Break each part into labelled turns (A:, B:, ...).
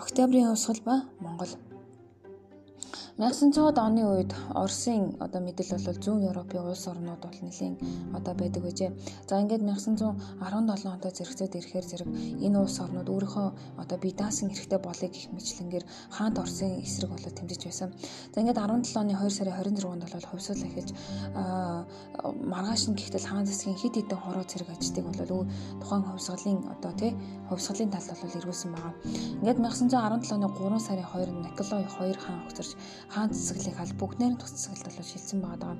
A: Октябрийн хувьсгал ба Монгол 1900-ад оны үед Оросын одоо мэдэл бол зүүн Европын улс орнууд бол нэлийн одоо байдаг гэжээ. За ингээд 1917 онд зэрэгцээд ирэхээр зэрэг энэ улс орнууд өөрийнхөө одоо бие даасан хэрэгтэй болыг гих мэтлэнгээр хаант Оросын эсрэг болоод тэмцэж байсан. За ингээд 17 оны 2 сарын 26-нд бол хувьсгал эхэлж маргааш нь гэхдээ хаан засгийн хит хитэн хороо зэрэг ажтыг бол тухайн хувьсгалын одоо тий хувьсгалын талд бол эргүүлсэн байгаа. Ингээд 1917 оны 3 сарын 2-нд Николай 2 хаан огцорч хаан цэцэглийг аль бүгднээр нь тус цэцгэлд бол шилжсэн байгаа.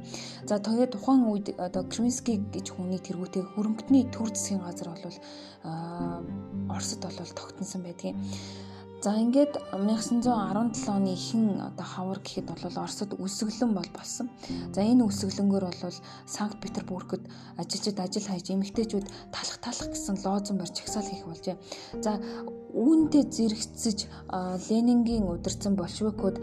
A: За тэгээд тухайн үед одоо Кринский гэж хүний тэргүүтэй хөрөнгөтний төр засгийн газар бол Оросд бол тогтносон байдгийн. За ингээд 1917 оны ихэнх одоо хавар гэхэд бол Оросд үсгэлэн бол болсон. За энэ үсгэлэнгөр бол Санкт Петербургт ажилчид ажил хайж эмэгтэйчүүд талах талах гэсэн лозун барьж чагсаал хийх болжээ. За үүнтэй зэрэгцэж Ленингийн удирдсан большевикууд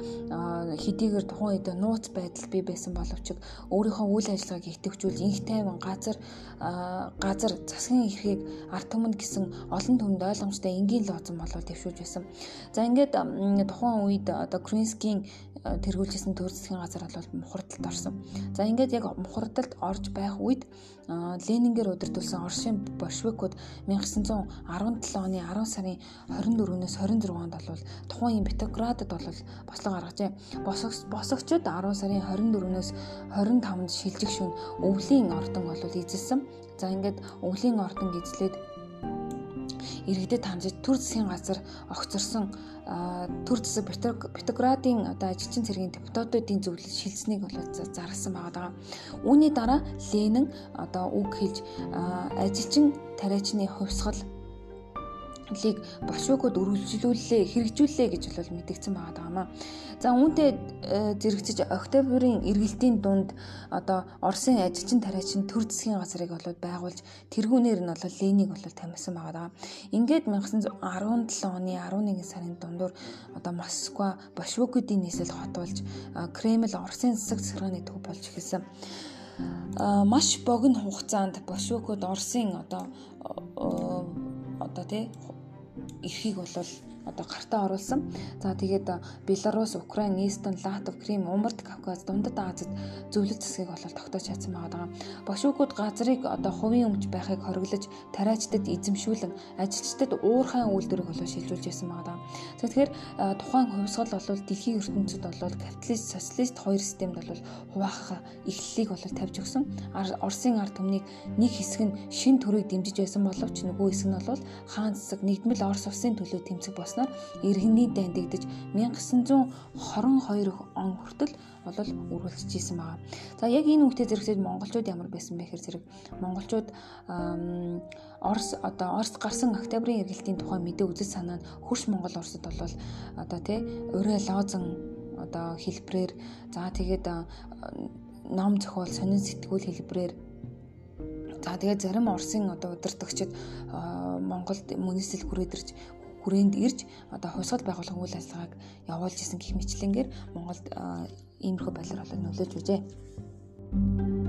A: хэдийгээр тухайн үед нууц байдал бий байсан боловч өөрийнхөө үйл ажиллагааг идэвхжүүлж инх тайван газар газар засгийн эрхийг ард түмэнд гэсэн олон түмэнд ойлгомжтой энгийн лозон болоод дэвшүүлж байсан. За ингээд тухайн үед одоо Кринскийн тэргүүлжсэн төр засгийн газар бол мухардалд орсон. За ингээд яг мухардалд орж байх үед Ленингээр удирдуулсан Оросын большевикууд 1917 оны 10 сарын 24-өөс 26-нд бол тухайн Петроградд бол бослого гаргажээ. Босогчд 10 сарын 24-өөс 25-нд шилжих шөнө өвлийн ордон бол эзэлсэн. За ингээд өвлийн ордон эзлээд иргэдэд хандж төр засгийн газар огцорсон төр засаг Петроградын одоо ажилчин цэргийн депутатуудын зөвлөл шилжсэнийг бол зарласан байгаа даа. Үүний дараа Ленин одоо үг хэлж ажилчин тариачны хувьсгал лиг большевикууд үргэлжлүүлээ хэрэгжүүлээ гэж бол мэдгдсэн байгаа даамаа. За үүнтэй э, зэрэгцэж октябрийн эргэлтийн дунд одоо Оросын ажилчин тариачин төр засгийн газрыг бол байгуулж тэргүүнээр нь бол Ленийг бол тамирсан байгаа даа. Ингээд 1917 оны 11 сарын дундуур одоо Москва большевикуудын нийслэл хотуулж Кремль Оросын засаг захиргааны төв болж эхэлсэн маш богино хугацаанд большевикууд Оросын одоо одоо тий эрхийг бол одоо гартаа оруулсан. За тэгээд Беларусь, Украин, Эстон, Латв, Крим, Умард, Кавказ, Дундад Азид зөвлөлт засгийг бол тогтоож чадсан байгаа. Бошуугууд газрыг одоо хувийн өмч байхыг хориглож, тариачдад эзэмшүүлэн, ажилчдад уурхайн үйлдвэрийг бол шилжүүлж байсан байгаа. Тэгэхээр тухайн хувьсгал бол дэлхийн ертөнцид бол капиталист, социалист хоёр системд бол хуваах эхлэлийг бол тавьж өгсөн. Оросын ард түмнийг нэг хэсэг нь шин төрийг дэмжиж байсан боловч нөгөө хэсэг нь бол хаан засаг нэгдмэл Орос улсын төлөө тэмцэх болсон болсноор иргэний дайндагдж 1922 он хүртэл бол үргэлжлэж исэн байгаа. За яг энэ үгтэй зэрэгцээд монголчууд ямар байсан бэ гэхээр зэрэг монголчууд Орос одоо Орос гарсан октябрийн эргэлтийн тухай мэдээ үзэл санаа нь хөрш Монгол Оросд бол одоо тий өрөө лозон одоо хэлбрээр за тэгээд ном зохиол сонин сэтгүүл хэлбрээр За тэгээд зарим Оросын одоо удирдагчид Монголд мөнөсөл хүрээдэрч хүрээнд ирж одоо хувьсгал байгуулах үйл ажиллагааг явуулж исэн гэх мэтлэнгээр Монголд иймэрхүү байдлаар болоо нөлөөж үжээ.